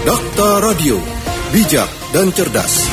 Dokter Radio, bijak dan cerdas.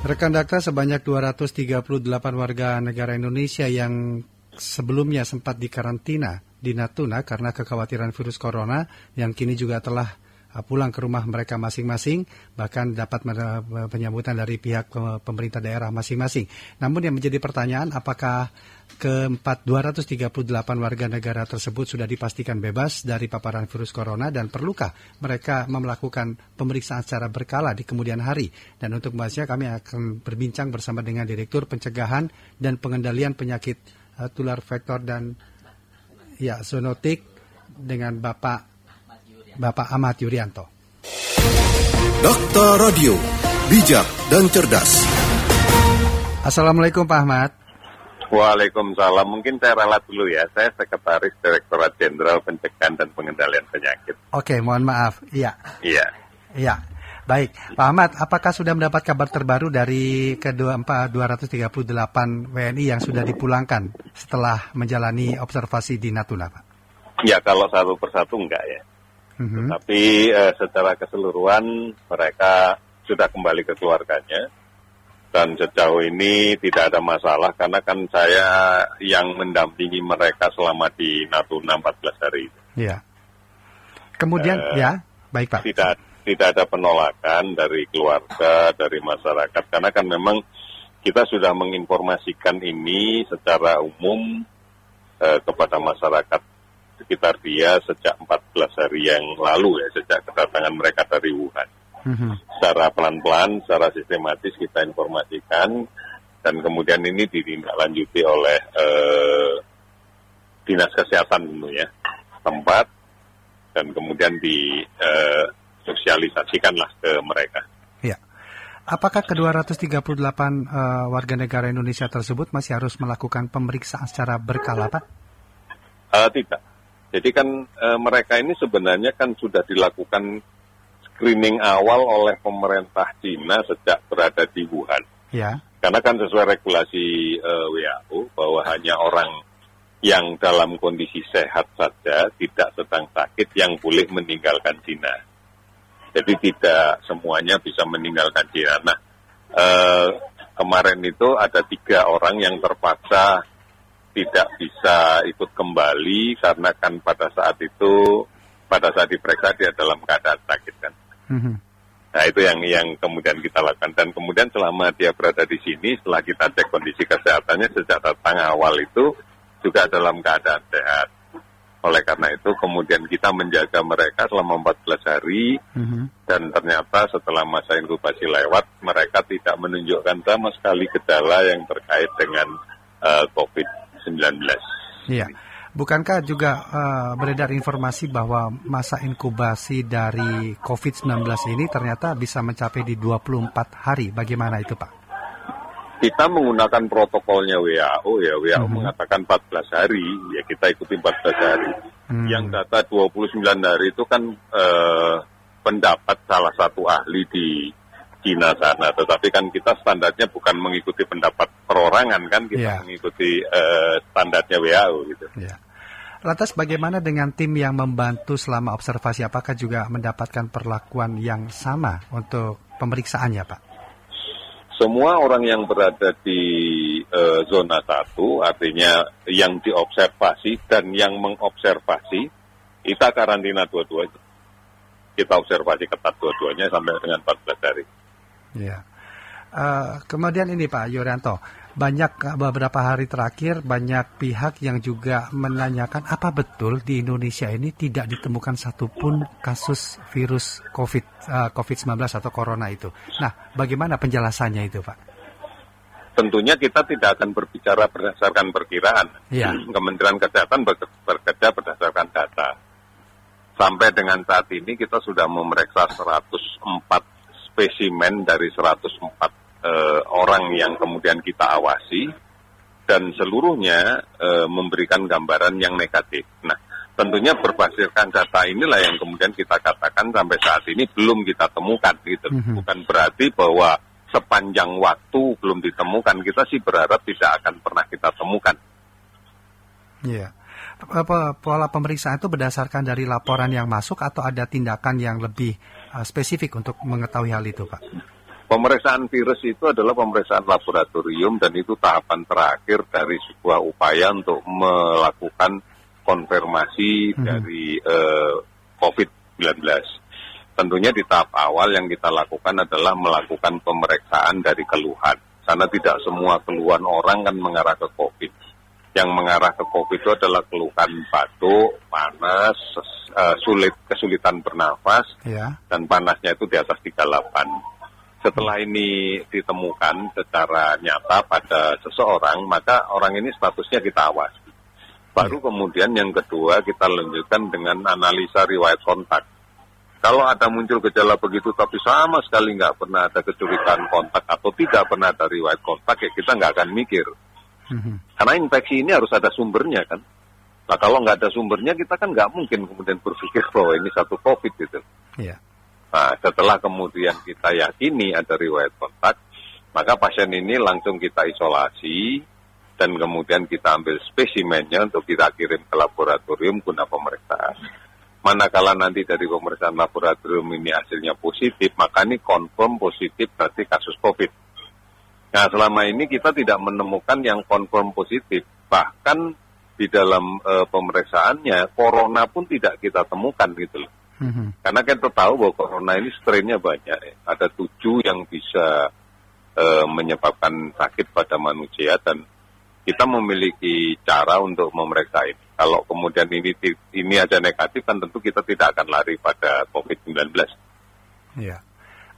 Rekan Dakta sebanyak 238 warga negara Indonesia yang sebelumnya sempat dikarantina di Natuna karena kekhawatiran virus corona yang kini juga telah pulang ke rumah mereka masing-masing, bahkan dapat penyambutan dari pihak pemerintah daerah masing-masing. Namun yang menjadi pertanyaan, apakah keempat 238 warga negara tersebut sudah dipastikan bebas dari paparan virus corona dan perlukah mereka melakukan pemeriksaan secara berkala di kemudian hari? Dan untuk membahasnya kami akan berbincang bersama dengan Direktur Pencegahan dan Pengendalian Penyakit uh, Tular Vektor dan ya zoonotik dengan Bapak Bapak Ahmad Yuryanto. Dokter Radio, bijak dan cerdas. Assalamualaikum Pak Ahmad. Waalaikumsalam. Mungkin saya ralat dulu ya. Saya Sekretaris Direktorat Jenderal Pencegahan dan Pengendalian Penyakit. Oke, mohon maaf. Iya. Iya. Iya. Baik, Pak Ahmad, apakah sudah mendapat kabar terbaru dari kedua 238 WNI yang sudah dipulangkan setelah menjalani observasi di Natuna, Pak? Ya, kalau satu persatu enggak ya. Mm-hmm. Tapi eh, secara keseluruhan mereka sudah kembali ke keluarganya dan sejauh ini tidak ada masalah karena kan saya yang mendampingi mereka selama di Natuna 14 hari. Iya. Kemudian eh, ya, baik Pak. Tidak tidak ada penolakan dari keluarga, dari masyarakat karena kan memang kita sudah menginformasikan ini secara umum eh, kepada masyarakat sekitar dia sejak 14 hari yang lalu ya, sejak kedatangan mereka dari Wuhan. Mm-hmm. Secara pelan-pelan, secara sistematis kita informasikan dan kemudian ini ditindaklanjuti oleh eh, dinas kesehatan tentunya tempat dan kemudian di eh, sosialisasikanlah ke mereka. Ya. Apakah ke-238 uh, warga negara Indonesia tersebut masih harus melakukan pemeriksaan secara berkala, Pak? Uh, tidak. Jadi kan e, mereka ini sebenarnya kan sudah dilakukan screening awal oleh pemerintah Cina sejak berada di Wuhan. Ya. Karena kan sesuai regulasi e, WHO bahwa hanya orang yang dalam kondisi sehat saja, tidak sedang sakit yang boleh meninggalkan Cina. Jadi tidak semuanya bisa meninggalkan Cina. Nah, e, kemarin itu ada tiga orang yang terpaksa tidak bisa ikut kembali karena kan pada saat itu pada saat diperiksa dia dalam keadaan sakit kan. Mm-hmm. Nah itu yang yang kemudian kita lakukan dan kemudian selama dia berada di sini setelah kita cek kondisi kesehatannya sejak datang awal itu juga dalam keadaan sehat. Oleh karena itu kemudian kita menjaga mereka selama 14 hari mm-hmm. dan ternyata setelah masa inkubasi lewat mereka tidak menunjukkan sama sekali gejala yang terkait dengan uh, COVID 19. Iya. Bukankah juga uh, beredar informasi bahwa masa inkubasi dari COVID-19 ini ternyata bisa mencapai di 24 hari? Bagaimana itu Pak? Kita menggunakan protokolnya WHO ya, WHO hmm. mengatakan 14 hari, ya kita ikuti 14 hari. Hmm. Yang data 29 hari itu kan uh, pendapat salah satu ahli di Cina sana. Tetapi kan kita standarnya bukan mengikuti pendapat perorangan kan, kita yeah. mengikuti uh, standarnya WHO gitu. Yeah. Lantas bagaimana dengan tim yang membantu selama observasi? Apakah juga mendapatkan perlakuan yang sama untuk pemeriksaannya, Pak? Semua orang yang berada di uh, zona satu, artinya yang diobservasi dan yang mengobservasi, kita karantina dua-duanya. Kita observasi ketat dua-duanya sampai dengan 14 hari. Ya. Uh, kemudian ini Pak Yurianto, banyak beberapa hari terakhir banyak pihak yang juga menanyakan apa betul di Indonesia ini tidak ditemukan satupun kasus virus COVID uh, COVID-19 atau corona itu. Nah, bagaimana penjelasannya itu, Pak? Tentunya kita tidak akan berbicara berdasarkan perkiraan. Ya. Kementerian Kesehatan bekerja berdasarkan data. Sampai dengan saat ini kita sudah memeriksa 104 spesimen dari 104 eh, orang yang kemudian kita awasi dan seluruhnya eh, memberikan gambaran yang negatif. Nah, tentunya berbasiskan data inilah yang kemudian kita katakan sampai saat ini belum kita temukan gitu. -hmm. Bukan berarti bahwa sepanjang waktu belum ditemukan, kita sih berharap tidak akan pernah kita temukan. Iya. Yeah. apa, pola pemeriksaan itu berdasarkan dari laporan yang masuk atau ada tindakan yang lebih uh, spesifik untuk mengetahui hal itu, Pak? Pemeriksaan virus itu adalah pemeriksaan laboratorium dan itu tahapan terakhir dari sebuah upaya untuk melakukan konfirmasi hmm. dari uh, COVID-19. Tentunya di tahap awal yang kita lakukan adalah melakukan pemeriksaan dari keluhan. Karena tidak semua keluhan orang kan mengarah ke COVID. Yang mengarah ke COVID itu adalah keluhan batuk, panas, uh, sulit kesulitan bernafas, ya. dan panasnya itu di atas 38 setelah ini ditemukan secara nyata pada seseorang, maka orang ini statusnya kita awasi. Baru iya. kemudian yang kedua kita lanjutkan dengan analisa riwayat kontak. Kalau ada muncul gejala begitu tapi sama sekali nggak pernah ada kecurigaan kontak atau tidak pernah ada riwayat kontak, ya kita nggak akan mikir. Mm-hmm. Karena infeksi ini harus ada sumbernya kan. Nah kalau nggak ada sumbernya kita kan nggak mungkin kemudian berpikir bahwa ini satu COVID gitu. Yeah. Nah, setelah kemudian kita yakini ada riwayat kontak, maka pasien ini langsung kita isolasi dan kemudian kita ambil spesimennya untuk kita kirim ke laboratorium guna pemeriksaan. Manakala nanti dari pemeriksaan laboratorium ini hasilnya positif, maka ini confirm positif berarti kasus COVID. Nah, selama ini kita tidak menemukan yang confirm positif. Bahkan di dalam e, pemeriksaannya, corona pun tidak kita temukan gitu loh. Mm-hmm. Karena kita tahu bahwa corona ini strainnya banyak. Ya. Ada tujuh yang bisa uh, menyebabkan sakit pada manusia dan kita memiliki cara untuk memeriksa ini. Kalau kemudian ini ini aja negatif kan tentu kita tidak akan lari pada COVID-19. Iya.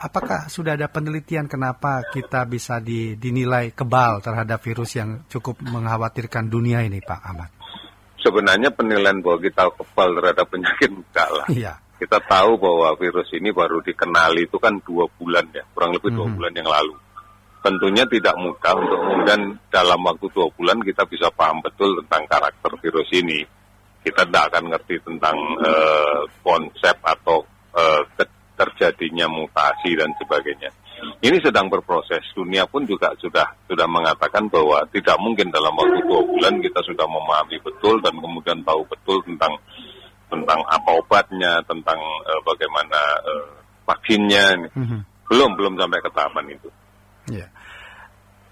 Apakah sudah ada penelitian kenapa kita bisa di, dinilai kebal terhadap virus yang cukup mengkhawatirkan dunia ini, Pak Ahmad? Sebenarnya penilaian bahwa kita kebal terhadap penyakit enggak lah. Iya kita tahu bahwa virus ini baru dikenali itu kan dua bulan ya, kurang lebih dua hmm. bulan yang lalu. Tentunya tidak mudah untuk kemudian dalam waktu dua bulan kita bisa paham betul tentang karakter virus ini. Kita tidak akan ngerti tentang uh, konsep atau uh, terjadinya mutasi dan sebagainya. Ini sedang berproses. Dunia pun juga sudah sudah mengatakan bahwa tidak mungkin dalam waktu dua bulan kita sudah memahami betul dan kemudian tahu betul tentang tentang apa obatnya, tentang uh, bagaimana uh, vaksinnya. Mm-hmm. Belum belum sampai ke tahapan itu. Yeah.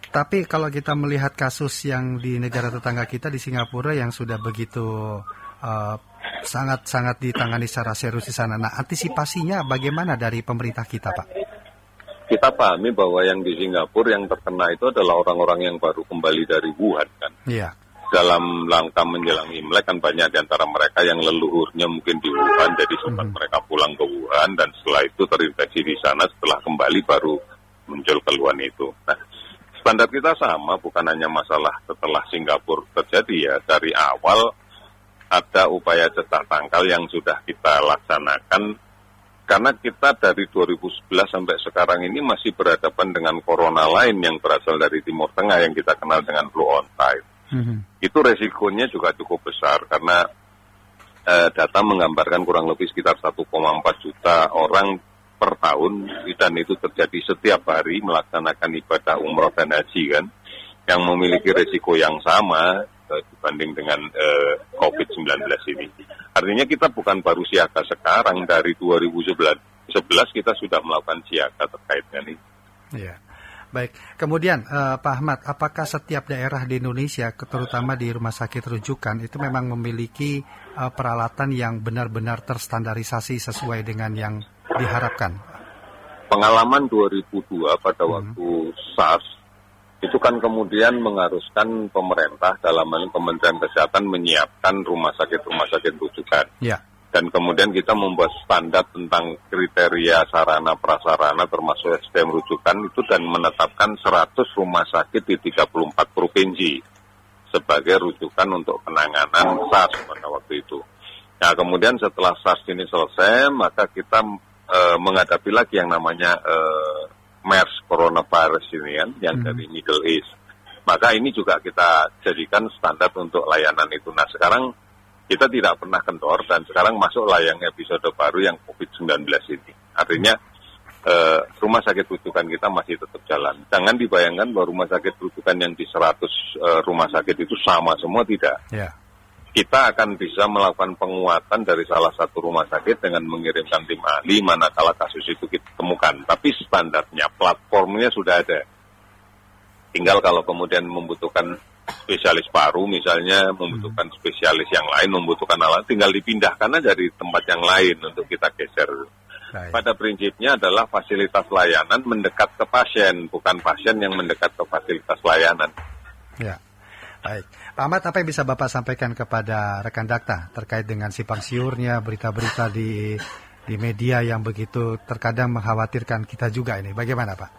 Tapi kalau kita melihat kasus yang di negara tetangga kita di Singapura yang sudah begitu sangat-sangat ditangani secara serius di sana. Nah, antisipasinya bagaimana dari pemerintah kita, Pak? Kita pahami bahwa yang di Singapura yang terkena itu adalah orang-orang yang baru kembali dari Wuhan, kan? Iya dalam langkah menjelang Imlek kan banyak di antara mereka yang leluhurnya mungkin di Wuhan, jadi sempat hmm. mereka pulang ke Wuhan dan setelah itu terinfeksi di sana, setelah kembali baru muncul keluhan itu. Nah, standar kita sama, bukan hanya masalah setelah Singapura terjadi ya, dari awal ada upaya cetak tangkal yang sudah kita laksanakan karena kita dari 2011 sampai sekarang ini masih berhadapan dengan corona lain yang berasal dari Timur Tengah yang kita kenal dengan flu on type. Mm-hmm. Itu resikonya juga cukup besar karena eh, data menggambarkan kurang lebih sekitar 1,4 juta orang per tahun dan itu terjadi setiap hari melaksanakan ibadah umroh dan haji kan yang memiliki resiko yang sama dibanding dengan eh, COVID-19 ini. Artinya kita bukan baru siaga sekarang dari 2011 kita sudah melakukan siaga terkait dengan ini. Yeah. Baik, kemudian uh, Pak Ahmad, apakah setiap daerah di Indonesia, terutama di rumah sakit rujukan, itu memang memiliki uh, peralatan yang benar-benar terstandarisasi sesuai dengan yang diharapkan? Pengalaman 2002 pada hmm. waktu SARS itu kan kemudian mengharuskan pemerintah dalam hal Kementerian Kesehatan menyiapkan rumah sakit-rumah sakit rujukan. Ya dan kemudian kita membuat standar tentang kriteria sarana prasarana termasuk SDM rujukan itu dan menetapkan 100 rumah sakit di 34 provinsi sebagai rujukan untuk penanganan SARS pada waktu itu. Nah kemudian setelah SARS ini selesai maka kita e, menghadapi lagi yang namanya e, MERS coronavirus ini kan yang hmm. dari Middle East. Maka ini juga kita jadikan standar untuk layanan itu. Nah sekarang kita tidak pernah kendor dan sekarang masuklah yang episode baru yang COVID-19 ini. Artinya eh, rumah sakit rujukan kita masih tetap jalan. Jangan dibayangkan bahwa rumah sakit rujukan yang di 100 eh, rumah sakit itu sama semua tidak. Yeah. Kita akan bisa melakukan penguatan dari salah satu rumah sakit dengan mengirimkan tim ahli manakala kasus itu kita temukan. Tapi standarnya, platformnya sudah ada. Tinggal kalau kemudian membutuhkan spesialis paru misalnya, membutuhkan spesialis yang lain, membutuhkan alat, tinggal dipindahkan aja dari tempat yang lain untuk kita geser. Pada prinsipnya adalah fasilitas layanan mendekat ke pasien, bukan pasien yang mendekat ke fasilitas layanan. Ya. Baik, Pak Ahmad, apa yang bisa Bapak sampaikan kepada rekan dakta terkait dengan simpang siurnya berita-berita di di media yang begitu terkadang mengkhawatirkan kita juga ini. Bagaimana Pak?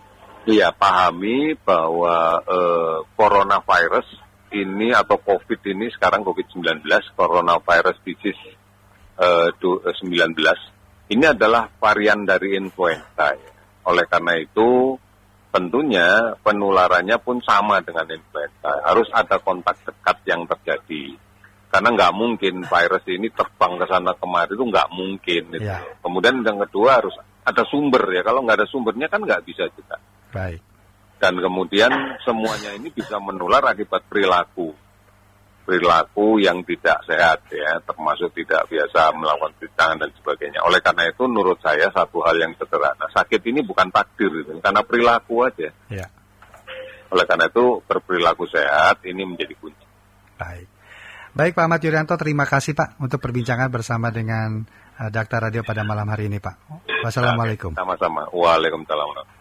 Iya, pahami bahwa eh, coronavirus ini atau COVID ini sekarang COVID-19, coronavirus disease eh, 19, ini adalah varian dari influenza. Oleh karena itu, tentunya penularannya pun sama dengan influenza. Harus ada kontak dekat yang terjadi. Karena nggak mungkin virus ini terbang ke sana kemari itu nggak mungkin. Gitu. Ya. Kemudian yang kedua harus ada sumber ya. Kalau nggak ada sumbernya kan nggak bisa juga. Baik. Dan kemudian semuanya ini bisa menular akibat perilaku perilaku yang tidak sehat ya, termasuk tidak biasa melakukan cuci tangan dan sebagainya. Oleh karena itu, menurut saya satu hal yang sederhana, sakit ini bukan takdir, itu, karena perilaku aja. Ya. Oleh karena itu, berperilaku sehat ini menjadi kunci. Baik. Baik Pak Ahmad Yuryanto, terima kasih Pak untuk perbincangan bersama dengan uh, Daktar Radio pada malam hari ini Pak. Wassalamualaikum. Sama-sama. Waalaikumsalam.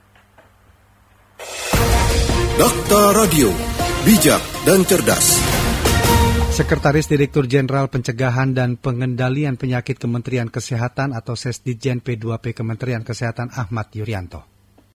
Dakta Radio, bijak dan cerdas. Sekretaris Direktur Jenderal Pencegahan dan Pengendalian Penyakit Kementerian Kesehatan atau Sesdijen P2P Kementerian Kesehatan Ahmad Yuryanto.